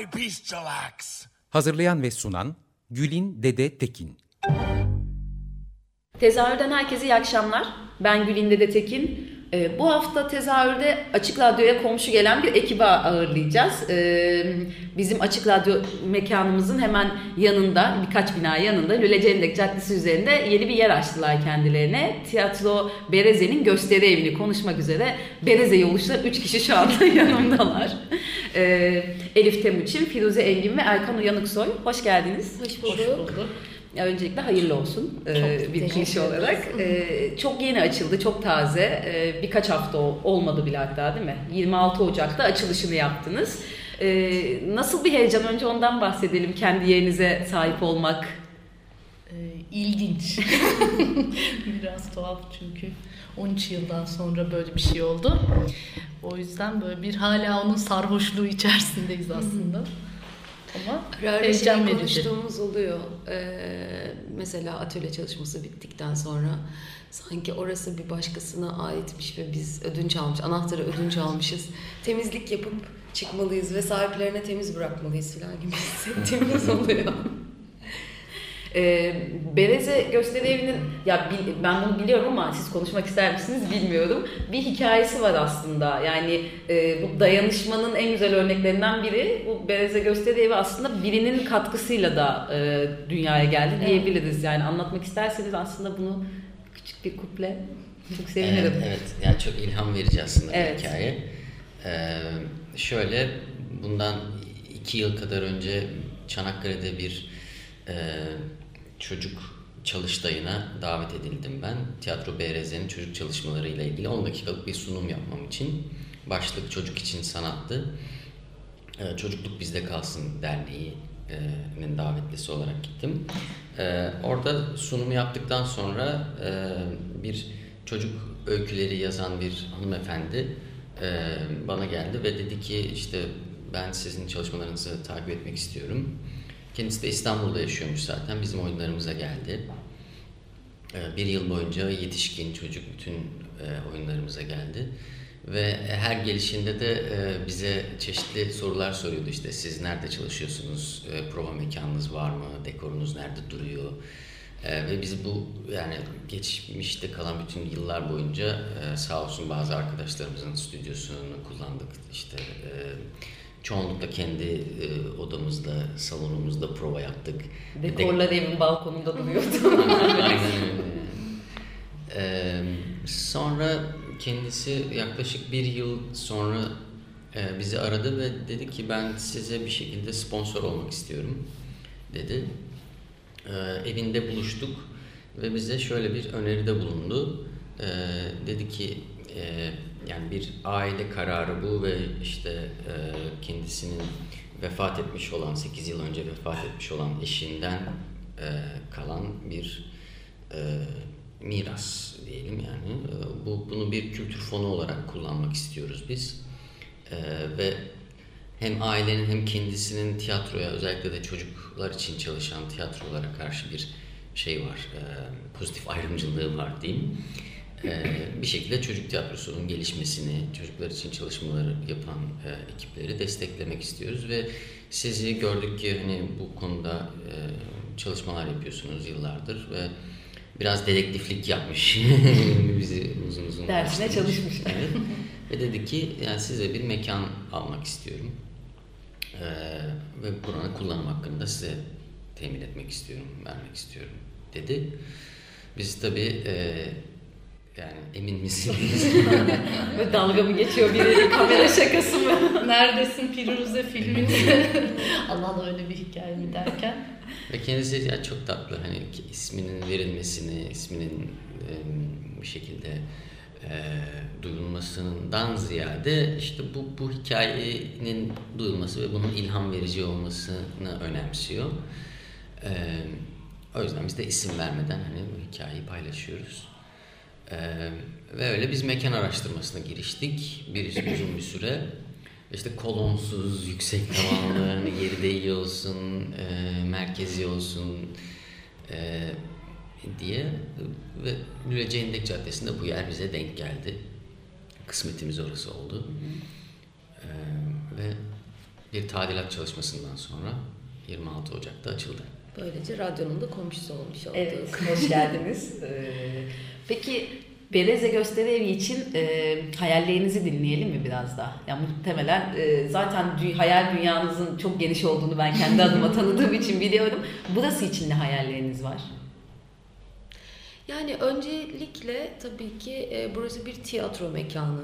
By bestial acts. Hazırlayan ve sunan Gülin Dede Tekin. Tezahürden herkese iyi akşamlar. Ben Gülin Dede Tekin. Ee, bu hafta tezahürde Açık Radyo'ya komşu gelen bir ekibi ağırlayacağız. Ee, bizim Açık Radyo mekanımızın hemen yanında, birkaç bina yanında Lüle Cendek Caddesi üzerinde yeni bir yer açtılar kendilerine. Tiyatro Bereze'nin gösteri evini konuşmak üzere Bereze'yi oluşturan 3 kişi şu anda yanımdalar. Ee, Elif Temuçin, Firuze Engin ve Erkan Uyanıksoy. Hoş geldiniz. Hoş bulduk. Hoş bulduk. Öncelikle hayırlı olsun e, bir klişe olarak. E, çok yeni açıldı, çok taze. E, birkaç hafta olmadı bile hatta değil mi? 26 Ocak'ta açılışını yaptınız. E, nasıl bir heyecan? Önce ondan bahsedelim. Kendi yerinize sahip olmak. İlginç. Biraz tuhaf çünkü 13 yıldan sonra böyle bir şey oldu. O yüzden böyle bir hala onun sarhoşluğu içerisindeyiz aslında. Ama Ara heyecan verici. konuştuğumuz oluyor. Ee, mesela atölye çalışması bittikten sonra sanki orası bir başkasına aitmiş ve biz ödünç almış, anahtarı ödünç almışız. Temizlik yapıp çıkmalıyız ve sahiplerine temiz bırakmalıyız falan gibi hissettiğimiz oluyor. E, Bereze gösteri evinin ya ben bunu biliyorum ama siz konuşmak ister misiniz bilmiyorum. Bir hikayesi var aslında. Yani e, bu dayanışmanın en güzel örneklerinden biri bu Bereze gösteri evi aslında birinin katkısıyla da e, dünyaya geldi diyebiliriz. Yani anlatmak isterseniz aslında bunu küçük bir kuple çok sevinirim. Evet, evet. Yani çok ilham verici aslında evet. bir hikaye. Ee, şöyle bundan iki yıl kadar önce Çanakkale'de bir e, çocuk çalıştayına davet edildim ben. Tiyatro BRZ'nin çocuk çalışmaları ile ilgili 10 dakikalık bir sunum yapmam için. Başlık Çocuk için Sanattı. Ee, Çocukluk Bizde Kalsın Derneği'nin davetlisi olarak gittim. Ee, orada sunumu yaptıktan sonra e, bir çocuk öyküleri yazan bir hanımefendi e, bana geldi ve dedi ki işte ben sizin çalışmalarınızı takip etmek istiyorum Kendisi de İstanbul'da yaşıyormuş zaten. Bizim oyunlarımıza geldi. Ee, bir yıl boyunca yetişkin çocuk bütün e, oyunlarımıza geldi. Ve her gelişinde de e, bize çeşitli sorular soruyordu. İşte siz nerede çalışıyorsunuz? E, prova mekanınız var mı? Dekorunuz nerede duruyor? Ve biz bu yani geçmişte kalan bütün yıllar boyunca sağ olsun bazı arkadaşlarımızın stüdyosunu kullandık. İşte Çoğunlukla kendi e, odamızda, salonumuzda prova yaptık. Dekorlar Dek- evin balkonunda duruyordu. Aynen öyle. Ee, sonra kendisi yaklaşık bir yıl sonra e, bizi aradı ve dedi ki ben size bir şekilde sponsor olmak istiyorum dedi. Ee, evinde buluştuk ve bize şöyle bir öneride bulundu. Ee, dedi ki e, yani bir aile kararı bu ve işte e, kendisinin vefat etmiş olan 8 yıl önce vefat etmiş olan eşinden e, kalan bir e, miras diyelim yani e, bu bunu bir kültür fonu olarak kullanmak istiyoruz biz e, ve hem ailenin hem kendisinin tiyatroya özellikle de çocuklar için çalışan tiyatrolara karşı bir şey var e, pozitif ayrımcılığı var diyeyim. Ee, bir şekilde çocuk tiyatrosunun gelişmesini, çocuklar için çalışmaları yapan e, ekipleri desteklemek istiyoruz ve sizi gördük ki hani bu konuda e, çalışmalar yapıyorsunuz yıllardır ve biraz dedektiflik yapmış bizi uzun uzun dersine çalışmış. Evet. ve dedi ki yani size bir mekan almak istiyorum ee, ve buranın kullanım hakkında size temin etmek istiyorum, vermek istiyorum dedi. Biz tabii e, yani emin misiniz? Böyle dalga mı geçiyor biri kamera şakası mı? Neredesin Firuze filminde? Allah Allah öyle bir hikaye mi derken. Ve kendisi yani çok tatlı hani isminin verilmesini, isminin bir şekilde e, duyulmasından ziyade işte bu, bu hikayenin duyulması ve bunun ilham verici olmasını önemsiyor. E, o yüzden biz de isim vermeden hani bu hikayeyi paylaşıyoruz. E, ve öyle biz mekan araştırmasına giriştik. Bir uzun bir süre. İşte kolonsuz, yüksek tavanlı, hani yeri iyi olsun, e, merkezi olsun e, diye ve Lüle Ceyndek Caddesi'nde bu yer bize denk geldi. Kısmetimiz orası oldu. E, ve bir tadilat çalışmasından sonra 26 Ocak'ta açıldı. Böylece radyonun da komşusu olmuş olduk. Evet, hoş geldiniz. Ee, peki Bereze Gösteri Evi için e, hayallerinizi dinleyelim mi biraz daha? Yani muhtemelen e, zaten dü- hayal dünyanızın çok geniş olduğunu ben kendi adıma tanıdığım için biliyorum. Burası için ne hayalleriniz var? Yani öncelikle tabii ki e, burası bir tiyatro mekanı.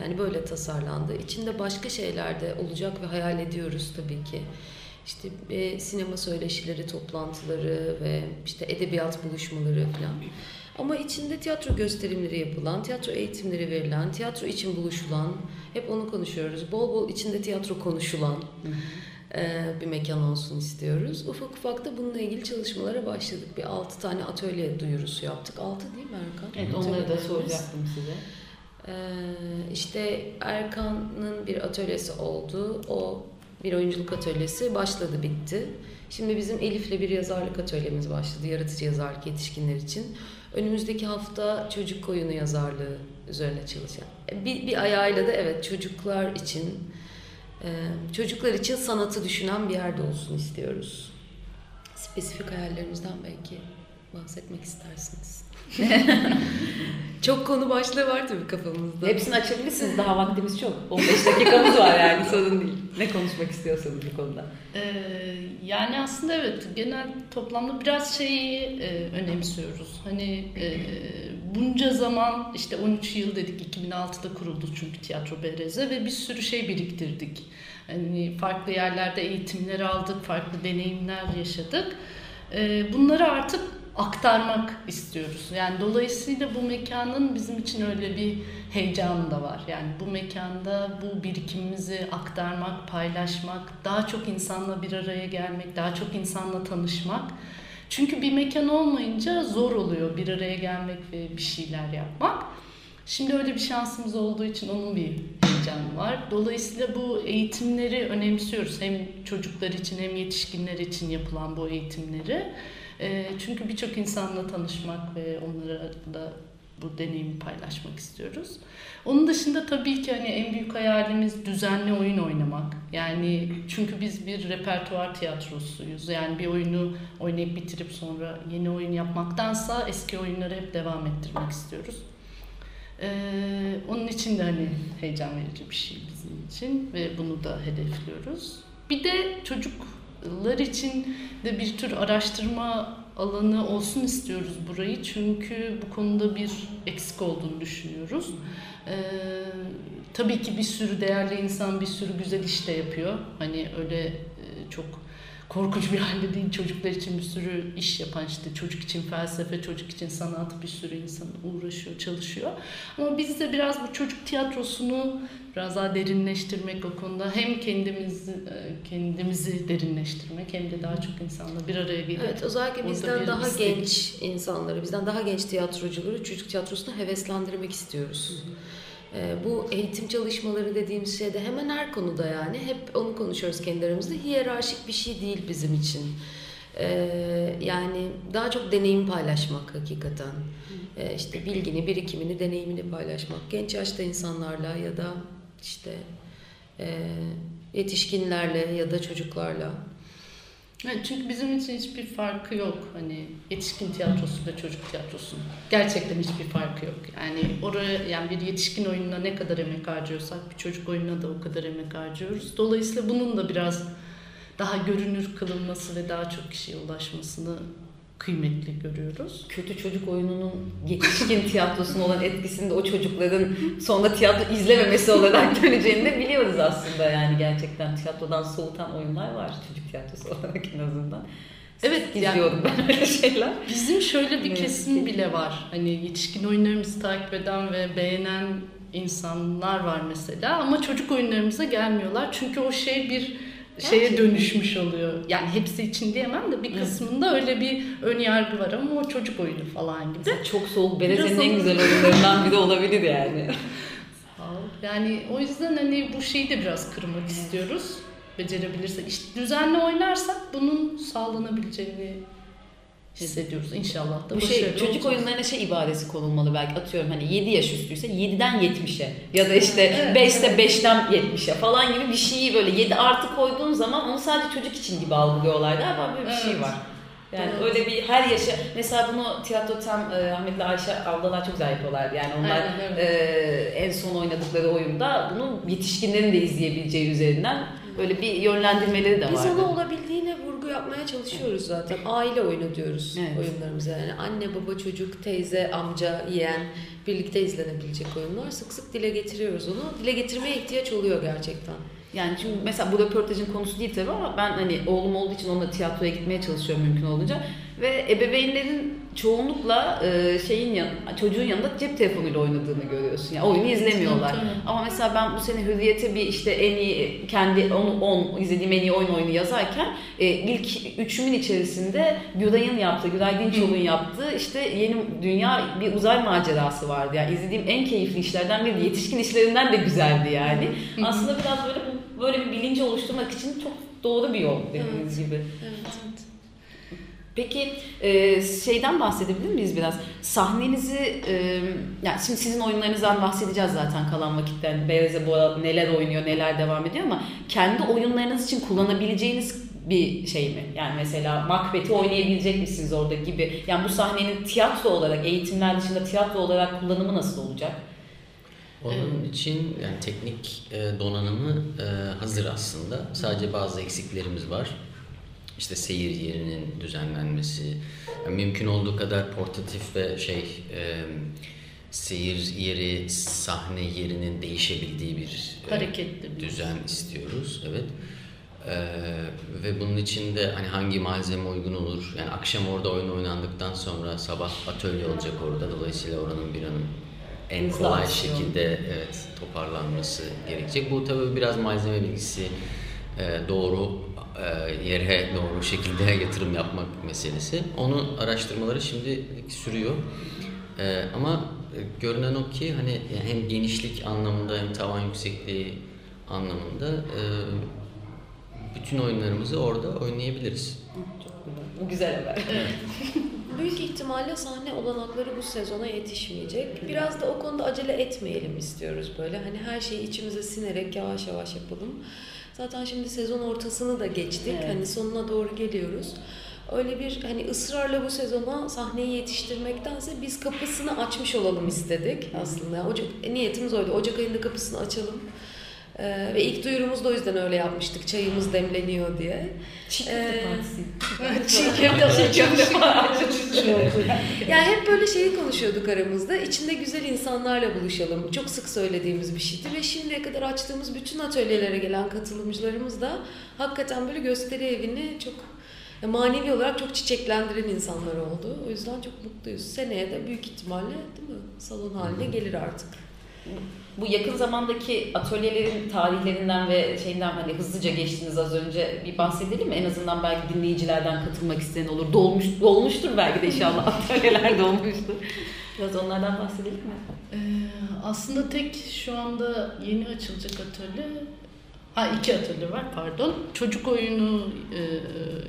Yani böyle tasarlandı. İçinde başka şeyler de olacak ve hayal ediyoruz tabii ki. İşte e, sinema söyleşileri, toplantıları ve işte edebiyat buluşmaları falan. Ama içinde tiyatro gösterimleri yapılan, tiyatro eğitimleri verilen, tiyatro için buluşulan, hep onu konuşuyoruz. Bol bol içinde tiyatro konuşulan e, bir mekan olsun istiyoruz. Ufak ufak da bununla ilgili çalışmalara başladık. Bir altı tane atölye duyurusu yaptık. Altı değil mi Erkan? Evet, onları da soracaktım size. Ee, işte Erkan'ın bir atölyesi oldu. O bir oyunculuk atölyesi başladı bitti. Şimdi bizim Elif'le bir yazarlık atölyemiz başladı. Yaratıcı yazarlık yetişkinler için. Önümüzdeki hafta çocuk oyunu yazarlığı üzerine çalışacağım. Bir, bir ayağıyla da evet çocuklar için e, çocuklar için sanatı düşünen bir yerde olsun istiyoruz. Spesifik hayallerimizden belki bahsetmek istersiniz. çok konu başlığı var tabii kafamızda. Hepsini açabilirsiniz. Daha vaktimiz çok. 15 dakikamız var yani sorun değil. Ne konuşmak istiyorsanız bu konuda. Ee, yani aslında evet genel toplamda biraz şeyi e, önemsiyoruz. Hani e, bunca zaman işte 13 yıl dedik 2006'da kuruldu çünkü Tiyatro Bereze ve bir sürü şey biriktirdik. Hani farklı yerlerde eğitimler aldık, farklı deneyimler yaşadık. E, bunları artık aktarmak istiyoruz. Yani dolayısıyla bu mekanın bizim için öyle bir heyecanı da var. Yani bu mekanda bu birikimimizi aktarmak, paylaşmak, daha çok insanla bir araya gelmek, daha çok insanla tanışmak. Çünkü bir mekan olmayınca zor oluyor bir araya gelmek ve bir şeyler yapmak. Şimdi öyle bir şansımız olduğu için onun bir heyecanı var. Dolayısıyla bu eğitimleri önemsiyoruz. Hem çocuklar için hem yetişkinler için yapılan bu eğitimleri. Çünkü birçok insanla tanışmak ve onlara da bu deneyimi paylaşmak istiyoruz. Onun dışında tabii ki hani en büyük hayalimiz düzenli oyun oynamak. Yani çünkü biz bir repertuar tiyatrosuyuz. Yani bir oyunu oynayıp bitirip sonra yeni oyun yapmaktansa eski oyunları hep devam ettirmek istiyoruz. Ee, onun için de hani heyecan verici bir şey bizim için ve bunu da hedefliyoruz. Bir de çocuklar için de bir tür araştırma alanı olsun istiyoruz burayı çünkü bu konuda bir eksik olduğunu düşünüyoruz. Ee, tabii ki bir sürü değerli insan bir sürü güzel iş de yapıyor. Hani öyle çok korkunç bir halde değil çocuklar için bir sürü iş yapan işte çocuk için felsefe, çocuk için sanat bir sürü insan uğraşıyor, çalışıyor. Ama biz de biraz bu çocuk tiyatrosunu biraz daha derinleştirmek o konuda hem kendimizi kendimizi derinleştirmek hem de daha çok insanla bir araya gelip Evet özellikle bizden daha istek... genç insanları, bizden daha genç tiyatrocuları çocuk tiyatrosuna heveslendirmek istiyoruz. Hı hı. Bu eğitim çalışmaları dediğimiz şeyde hemen her konuda yani hep onu konuşuyoruz kendi aramızda. Hiyerarşik bir şey değil bizim için. Yani daha çok deneyim paylaşmak hakikaten. İşte bilgini, birikimini, deneyimini paylaşmak. Genç yaşta insanlarla ya da işte yetişkinlerle ya da çocuklarla. Evet, çünkü bizim için hiçbir farkı yok. Hani yetişkin tiyatrosu da çocuk tiyatrosu. Gerçekten hiçbir farkı yok. Yani oraya yani bir yetişkin oyununa ne kadar emek harcıyorsak bir çocuk oyununa da o kadar emek harcıyoruz. Dolayısıyla bunun da biraz daha görünür kılınması ve daha çok kişiye ulaşmasını kıymetli görüyoruz. Kötü çocuk oyununun yetişkin tiyatrosuna olan etkisini de o çocukların sonra tiyatro izlememesi olarak döneceğini de biliyoruz aslında yani gerçekten tiyatrodan soğutan oyunlar var çocuk tiyatrosu olarak en azından. Evet izliyorum yani, ben öyle şeyler. Bizim şöyle bir kesim bile var. Hani yetişkin oyunlarımızı takip eden ve beğenen insanlar var mesela ama çocuk oyunlarımıza gelmiyorlar. Çünkü o şey bir şeye dönüşmüş oluyor. Yani hepsi için diyemem de bir kısmında öyle bir ön yargı var ama o çocuk oyunu falan gibi. Çok soğuk Bereze'nin en güzel oyunlarından biri olabilir yani. Sağ ol. Yani o yüzden hani bu şeyi de biraz kırmak istiyoruz. Becerebilirsek. İşte düzenli oynarsak bunun sağlanabileceğini hissediyoruz inşallah da. Bu şey çocuk olacağız. oyunlarına şey ibadesi konulmalı belki atıyorum hani 7 yaş üstüyse 7'den 70'e ya da işte evet, 5'te evet. 5'ten 70'e falan gibi bir şeyi böyle 7 artı koyduğun zaman onu sadece çocuk için gibi algılıyorlar galiba böyle bir şey evet. şey var. Yani evet. öyle bir her yaşa mesela bunu tiyatro tam e, Ahmet'le Ayşe ablalar çok güzel yapıyorlar. Yani onlar evet, evet. E, en son oynadıkları oyunda bunu yetişkinlerin de izleyebileceği üzerinden böyle bir yönlendirmeleri de var. Biz onu olabildiğine vurgu yapmaya çalışıyoruz zaten. Aile oyunu diyoruz evet. oyunlarımıza. Yani anne, baba, çocuk, teyze, amca, yeğen birlikte izlenebilecek oyunlar. Sık sık dile getiriyoruz onu. Dile getirmeye ihtiyaç oluyor gerçekten. Yani çünkü mesela bu röportajın konusu değil tabii ama ben hani oğlum olduğu için onunla tiyatroya gitmeye çalışıyorum mümkün olunca. Ve ebeveynlerin çoğunlukla e, şeyin yan, çocuğun yanında cep telefonuyla oynadığını görüyorsun. Yani oyunu izlemiyorlar. Ama mesela ben bu sene Hürriyet'e bir işte en iyi kendi 10 10 izlediğim en iyi oyun oyunu yazarken e, ilk üçümün içerisinde Güray'ın yaptığı, Güray Dinçoğlu'nun yaptığı işte yeni dünya bir uzay macerası vardı. Yani izlediğim en keyifli işlerden biri yetişkin işlerinden de güzeldi yani. Aslında biraz böyle böyle bir bilinci oluşturmak için çok doğru bir yol dediğiniz evet. gibi. Evet. Peki e, şeyden bahsedebilir miyiz biraz? Sahnenizi, e, yani şimdi sizin oyunlarınızdan bahsedeceğiz zaten kalan vakitten. Beyaz'a bu neler oynuyor, neler devam ediyor ama kendi oyunlarınız için kullanabileceğiniz bir şey mi? Yani mesela Macbeth'i oynayabilecek misiniz orada gibi? Yani bu sahnenin tiyatro olarak, eğitimler dışında tiyatro olarak kullanımı nasıl olacak? Onun için yani teknik e, donanımı e, hazır aslında. Sadece bazı eksiklerimiz var işte seyir yerinin düzenlenmesi, yani mümkün olduğu kadar portatif ve şey e, seyir yeri, sahne yerinin değişebildiği bir e, hareketli düzen istiyoruz. Evet. Ee, ve bunun için de hani hangi malzeme uygun olur? Yani akşam orada oyun oynandıktan sonra sabah atölye olacak orada. Dolayısıyla oranın bir anın en kolay şekilde evet toparlanması gerekecek. Bu tabii biraz malzeme bilgisi e, doğru e, yere doğru şekilde yatırım yapmak meselesi. Onun araştırmaları şimdi sürüyor. E, ama görünen o ki hani hem genişlik anlamında hem tavan yüksekliği anlamında bütün oyunlarımızı orada oynayabiliriz. Çok güzel. Bu güzel haber. Büyük ihtimalle sahne olanakları bu sezona yetişmeyecek. Biraz da o konuda acele etmeyelim istiyoruz böyle. Hani her şeyi içimize sinerek yavaş yavaş yapalım. Zaten şimdi sezon ortasını da geçtik. Evet. Hani sonuna doğru geliyoruz. Öyle bir hani ısrarla bu sezona sahneyi yetiştirmektense biz kapısını açmış olalım istedik aslında. Ocak, niyetimiz oydu. Ocak ayında kapısını açalım. Ee, ve ilk duyurumuz da o yüzden öyle yapmıştık. Çayımız demleniyor diye. Çiğ köfte ee, partisi. Çiğ köfte partisi. yani hep böyle şeyi konuşuyorduk aramızda. İçinde güzel insanlarla buluşalım. Çok sık söylediğimiz bir şeydi. Ve şimdiye kadar açtığımız bütün atölyelere gelen katılımcılarımız da hakikaten böyle gösteri evini çok manevi olarak çok çiçeklendiren insanlar oldu. O yüzden çok mutluyuz. Seneye de büyük ihtimalle değil mi salon haline gelir artık bu yakın zamandaki atölyelerin tarihlerinden ve şeyinden hani hızlıca geçtiniz az önce bir bahsedelim mi? En azından belki dinleyicilerden katılmak isteyen olur. Dolmuş, dolmuştur belki de inşallah atölyeler dolmuştur. Biraz onlardan bahsedelim mi? Ee, aslında tek şu anda yeni açılacak atölye Ha iki atölye var pardon. Çocuk oyunu e,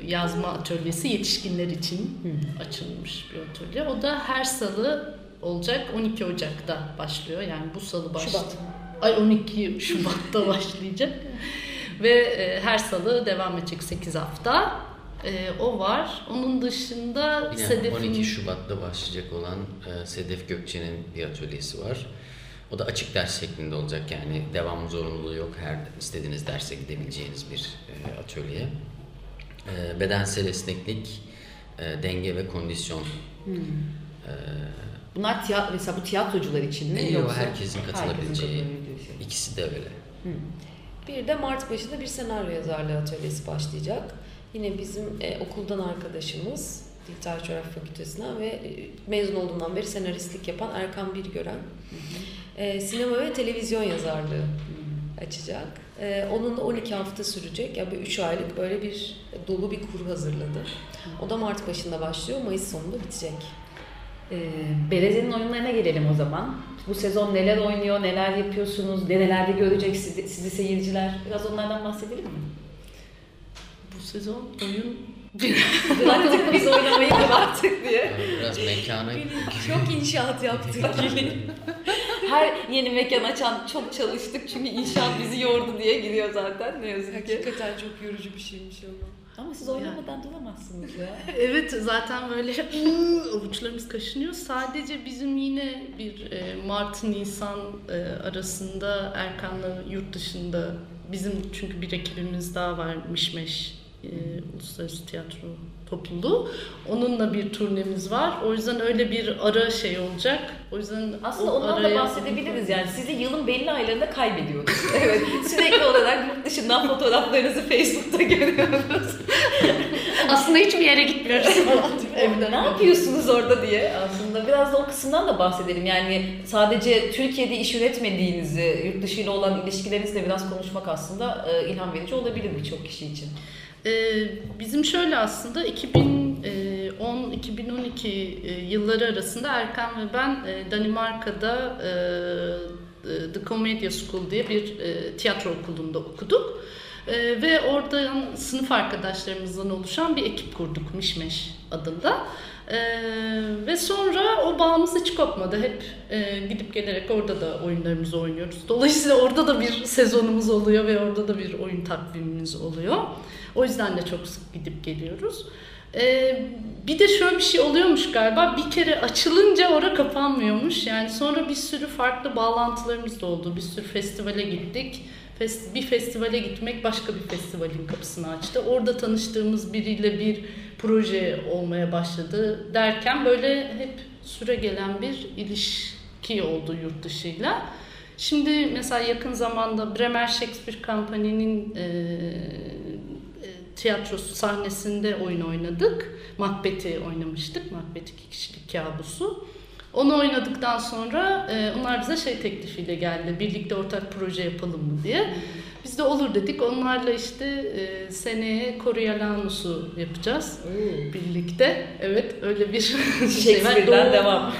yazma atölyesi yetişkinler için Hı. açılmış bir atölye. O da her salı olacak. 12 Ocak'ta başlıyor. Yani bu salı başlıyor. Şubat. Ay 12 Şubat'ta başlayacak. Ve e, her salı devam edecek 8 hafta. E, o var. Onun dışında Yine Sedef'in... 12 Şubat'ta başlayacak olan e, Sedef Gökçe'nin bir atölyesi var. O da açık ders şeklinde olacak yani devam zorunluluğu yok. Her istediğiniz derse gidebileceğiniz bir e, atölye. E, bedensel esneklik, e, denge ve kondisyon hmm. e, Bunlar tiyatro, mesela bu tiyatrocular için mi? E, Yok, herkesin katılabileceği. Herkesin İkisi de öyle. Hı. Bir de Mart başında bir senaryo yazarlığı atölyesi başlayacak. Yine bizim e, okuldan arkadaşımız Dijital Coğrafya Fakültesinden ve e, mezun olduğundan beri senaristlik yapan Erkan Birgören. E, sinema ve televizyon yazarlığı açacak. E, onun da 12 hafta sürecek. Ya yani 3 aylık böyle bir dolu bir kur hazırladı. O da Mart başında başlıyor, Mayıs sonunda bitecek. E, Bereze'nin oyunlarına gelelim o zaman. Bu sezon neler oynuyor, neler yapıyorsunuz, nelerde görecek sizi, sizi seyirciler? Biraz onlardan bahsedelim mi? Bu sezon oyun bıraktık biz oynamayı bıraktık diye. Biraz mekanı... çok inşaat yaptık. Her yeni mekan açan çok çalıştık çünkü inşaat bizi yordu diye giriyor zaten ne yazık ki. Hakikaten çok yorucu bir şeymiş ama. Ama siz oynamadan duramazsınız ya. evet zaten böyle avuçlarımız kaşınıyor. Sadece bizim yine bir e, Mart-Nisan e, arasında Erkan'la yurt dışında bizim çünkü bir ekibimiz daha var Mişmeş e, Uluslararası Tiyatro Topluluğu. Onunla bir turnemiz var. O yüzden öyle bir ara şey olacak. O yüzden aslında ondan da bahsedebiliriz yani. Sizi yılın belli aylarında kaybediyoruz. evet. Sürekli olarak yurt dışından fotoğraflarınızı Facebook'ta görüyoruz. aslında hiçbir yere gitmiyoruz. Evde ne yapıyorsunuz orada diye aslında biraz da o kısımdan da bahsedelim. Yani sadece Türkiye'de iş üretmediğinizi, yurt dışıyla olan ilişkilerinizle biraz konuşmak aslında ilham verici olabilir birçok kişi için. Ee, bizim şöyle aslında 2010-2012 e, yılları arasında Erkan ve ben e, Danimarka'da e, The Commedia School diye bir tiyatro okulunda okuduk. Ve oradan sınıf arkadaşlarımızdan oluşan bir ekip kurduk Mişmeş adında. Ve sonra o bağımız hiç kopmadı. Hep gidip gelerek orada da oyunlarımızı oynuyoruz. Dolayısıyla orada da bir sezonumuz oluyor ve orada da bir oyun takvimimiz oluyor. O yüzden de çok sık gidip geliyoruz. Ee, bir de şöyle bir şey oluyormuş galiba. Bir kere açılınca ora kapanmıyormuş. Yani sonra bir sürü farklı bağlantılarımız da oldu. Bir sürü festivale gittik. Bir festivale gitmek başka bir festivalin kapısını açtı. Orada tanıştığımız biriyle bir proje olmaya başladı derken böyle hep süre gelen bir ilişki oldu yurt dışıyla. Şimdi mesela yakın zamanda Bremer Shakespeare Company'nin e, tiyatrosu sahnesinde oyun oynadık. Macbeth'i oynamıştık. Macbeth iki kişilik kabusu. Onu oynadıktan sonra e, onlar bize şey teklifiyle geldi. Birlikte ortak proje yapalım mı diye. Biz de olur dedik. Onlarla işte e, seneye Coriolanus'u yapacağız. Oo. Birlikte. Evet öyle bir şey var. Doğu, devam.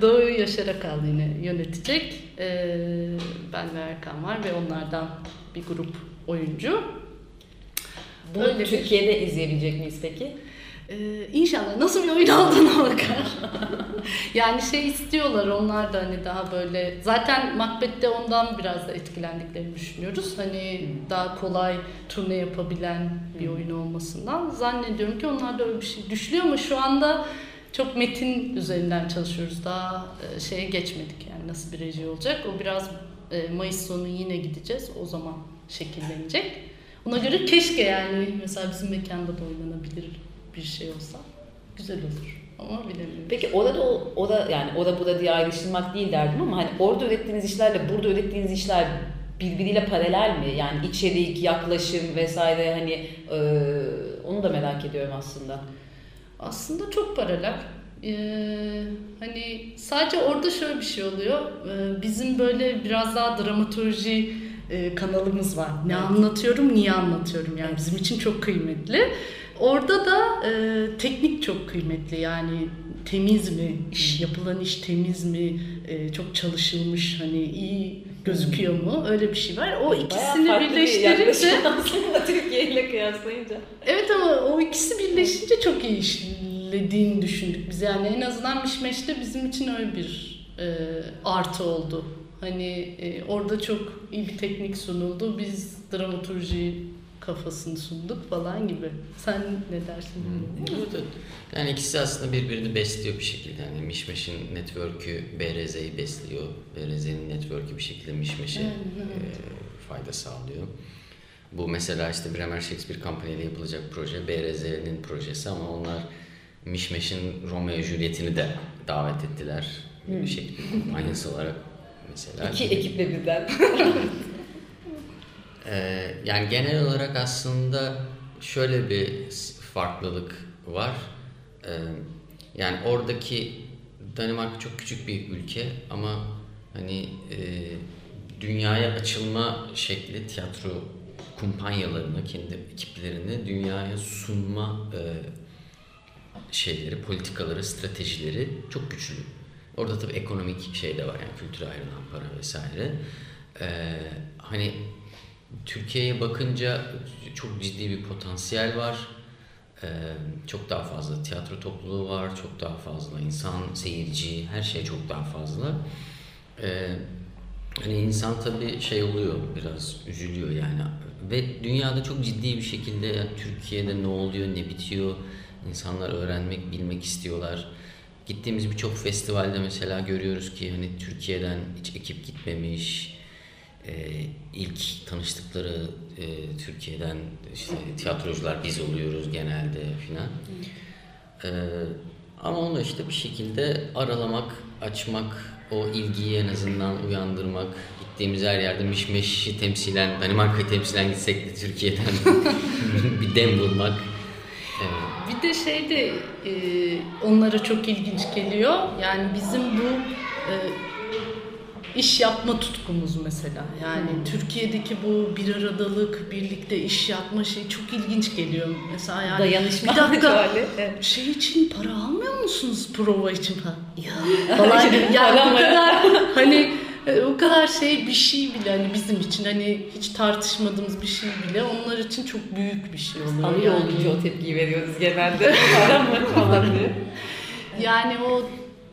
Doğu'yu Yaşar Akal yine yönetecek. E, ben ve Erkan var ve onlardan bir grup oyuncu. Bunu Öyle Türkiye'de bir... izleyebilecek miyiz peki? Ee, inşallah nasıl bir oyun olduğuna bakar. yani şey istiyorlar onlar da hani daha böyle zaten Macbeth'te ondan biraz da etkilendiklerini düşünüyoruz. Hani daha kolay turne yapabilen bir oyun olmasından zannediyorum ki onlar da öyle bir şey düşünüyor ama şu anda çok metin üzerinden çalışıyoruz. Daha e, şeye geçmedik yani nasıl bir reji olacak. O biraz e, Mayıs sonu yine gideceğiz. O zaman şekillenecek. Ona göre keşke yani mesela bizim mekanda da oynanabilir bir şey olsa güzel olur. Ama bilemiyorum. Peki orada o, o da yani o da bu da diye ayrıştırmak değil derdim ama hani orada ürettiğiniz işlerle burada ürettiğiniz işler birbiriyle paralel mi? Yani içerik, yaklaşım vesaire hani e, onu da merak ediyorum aslında. Aslında çok paralel. Ee, hani sadece orada şöyle bir şey oluyor. Ee, bizim böyle biraz daha dramaturji e, kanalımız var. Ne anlatıyorum, niye anlatıyorum yani bizim için çok kıymetli. Orada da e, teknik çok kıymetli yani temiz mi, iş yapılan iş temiz mi, e, çok çalışılmış hani iyi gözüküyor mu öyle bir şey var. O ikisini birleştirince aslında Türkiye ile kıyaslayınca. Evet ama o ikisi birleşince çok iyi işlediğini düşündük biz yani en azından Mişmeş'te bizim için öyle bir e, artı oldu. Hani e, orada çok iyi bir teknik sunuldu. Biz dramaturji kafasını sunduk falan gibi. Sen ne dersin? Hmm. Yani ikisi aslında birbirini besliyor bir şekilde. Yani Mişmeş'in network'ü BRZ'yi besliyor. BRZ'nin network'ü bir şekilde Mişmeş'e e, fayda sağlıyor. Bu mesela işte Bremer Shakespeare Company ile yapılacak proje BRZ'nin projesi ama onlar Mişmeş'in Romeo Juliet'ini de davet ettiler. Hmm. Bir şekilde aynısı olarak mesela. İki ekiple birden. ee, yani genel olarak aslında şöyle bir farklılık var. Ee, yani oradaki Danimarka çok küçük bir ülke ama hani e, dünyaya açılma şekli tiyatro kumpanyalarını, kendi ekiplerini dünyaya sunma e, şeyleri, politikaları, stratejileri çok güçlü. Orada tabii ekonomik şey de var yani kültüre ayrılan para vesaire. Ee, hani Türkiye'ye bakınca çok ciddi bir potansiyel var. Ee, çok daha fazla tiyatro topluluğu var, çok daha fazla insan, seyirci, her şey çok daha fazla. Ee, hani insan tabii şey oluyor, biraz üzülüyor yani. Ve dünyada çok ciddi bir şekilde yani Türkiye'de ne oluyor, ne bitiyor, insanlar öğrenmek, bilmek istiyorlar. Gittiğimiz birçok festivalde mesela görüyoruz ki hani Türkiye'den hiç ekip gitmemiş, e, ilk tanıştıkları e, Türkiye'den işte tiyatrocular biz oluyoruz genelde filan. E, ama onu işte bir şekilde aralamak, açmak, o ilgiyi en azından uyandırmak, gittiğimiz her yerde mişmeşi temsilen, Danimarka'yı temsilen gitsek de Türkiye'den bir dem vurmak. Bir de şey de e, onlara çok ilginç geliyor. Yani bizim bu e, iş yapma tutkumuz mesela. Yani hmm. Türkiye'deki bu bir aradalık, birlikte iş yapma şey çok ilginç geliyor. Mesela yani Dayanışma bir dakika şey için para almıyor musunuz prova için falan? Ya falan yani bu kadar hani o kadar şey bir şey bile hani bizim için hani hiç tartışmadığımız bir şey bile onlar için çok büyük bir şey oluyor. Alıyor yani. olunca o tepkiyi veriyoruz genelde. Falan diye. Yani o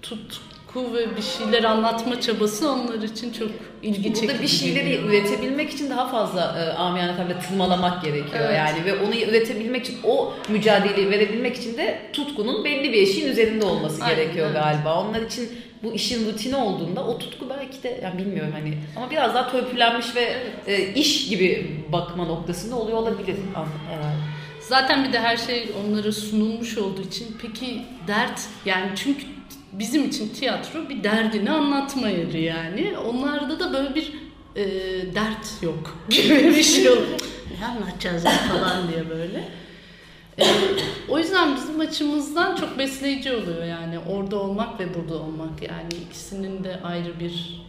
tut tutku ve bir şeyler anlatma çabası onlar için çok ilgi çekici. Burada bir şeyleri geliyor. üretebilmek için daha fazla e, amiyane tabirle tırmalamak gerekiyor evet. yani ve onu üretebilmek için o mücadeleyi verebilmek için de tutkunun belli bir eşiğin üzerinde olması Aynen, gerekiyor evet. galiba. Onlar için bu işin rutini olduğunda o tutku belki de yani bilmiyorum hani ama biraz daha törpülenmiş ve e, iş gibi bakma noktasında oluyor olabilir herhalde. Zaten bir de her şey onlara sunulmuş olduğu için peki dert yani çünkü bizim için tiyatro bir derdini anlatma yeri yani. Onlarda da böyle bir e, dert yok gibi bir şey yok. ne anlatacağız falan diye böyle. E, o yüzden bizim açımızdan çok besleyici oluyor yani orada olmak ve burada olmak yani ikisinin de ayrı bir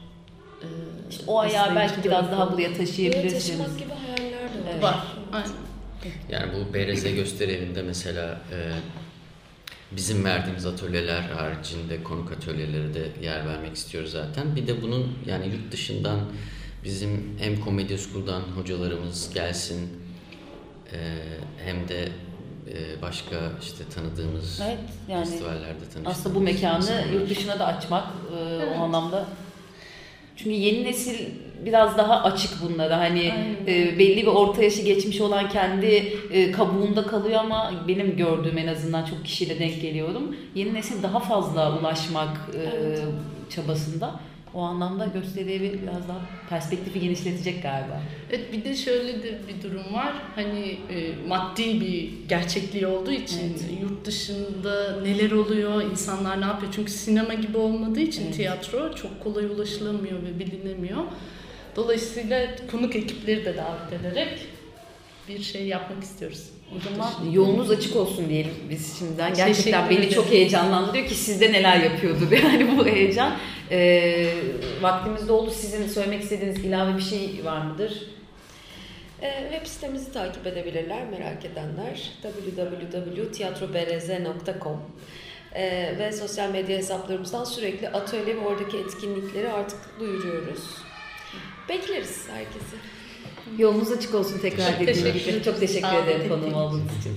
e, işte o ayağı belki biraz daha buraya taşıyabilirsiniz. Taşımak gibi hayaller de var. Var. Aynen. Yani bu BRZ gösteri evinde mesela e, bizim verdiğimiz atölyeler haricinde konuk atölyeleri de yer vermek istiyoruz zaten. Bir de bunun yani yurt dışından bizim hem Komedya School'dan hocalarımız gelsin e, hem de başka işte tanıdığımız evet, yani festivallerde tanıştığımız. Aslında bu mekanı yurt dışına da açmak e, evet. o anlamda çünkü yeni nesil biraz daha açık bunlara. Hani e, belli bir orta yaşı geçmiş olan kendi e, kabuğunda kalıyor ama benim gördüğüm en azından çok kişiyle denk geliyorum. Yeni nesil daha fazla ulaşmak e, evet. çabasında. O anlamda gösteriye biraz daha perspektifi genişletecek galiba. Evet bir de şöyle de bir durum var. Hani e, maddi bir gerçekliği olduğu için evet. yurt dışında neler oluyor, insanlar ne yapıyor? Çünkü sinema gibi olmadığı için evet. tiyatro çok kolay ulaşılamıyor ve bilinemiyor. Dolayısıyla konuk ekipleri de davet ederek bir şey yapmak istiyoruz. O zaman yolunuz açık olsun diyelim biz şimdiden. Gerçekten beni çok heyecanlandırıyor ki sizde neler yapıyordur yani bu heyecan. Ee, vaktimiz doldu. Sizin söylemek istediğiniz ilave bir şey var mıdır? E, web sitemizi takip edebilirler merak edenler. www.tiyatrobrz.com e, ve sosyal medya hesaplarımızdan sürekli atölye ve oradaki etkinlikleri artık duyuruyoruz. Bekleriz herkesi. Yolunuz açık olsun tekrar dediğim gibi. Çok teşekkür ederim konuğum olduğunuz için.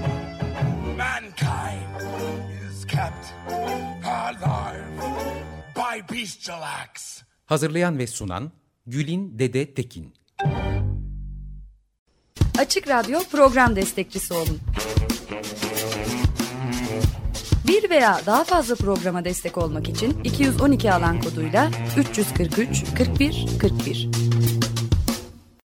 Mankind is kept alive by bestial acts. Hazırlayan ve sunan Gülin Dede Tekin. Açık Radyo program destekçisi olun. Bir veya daha fazla programa destek olmak için 212 alan koduyla 343 41 41.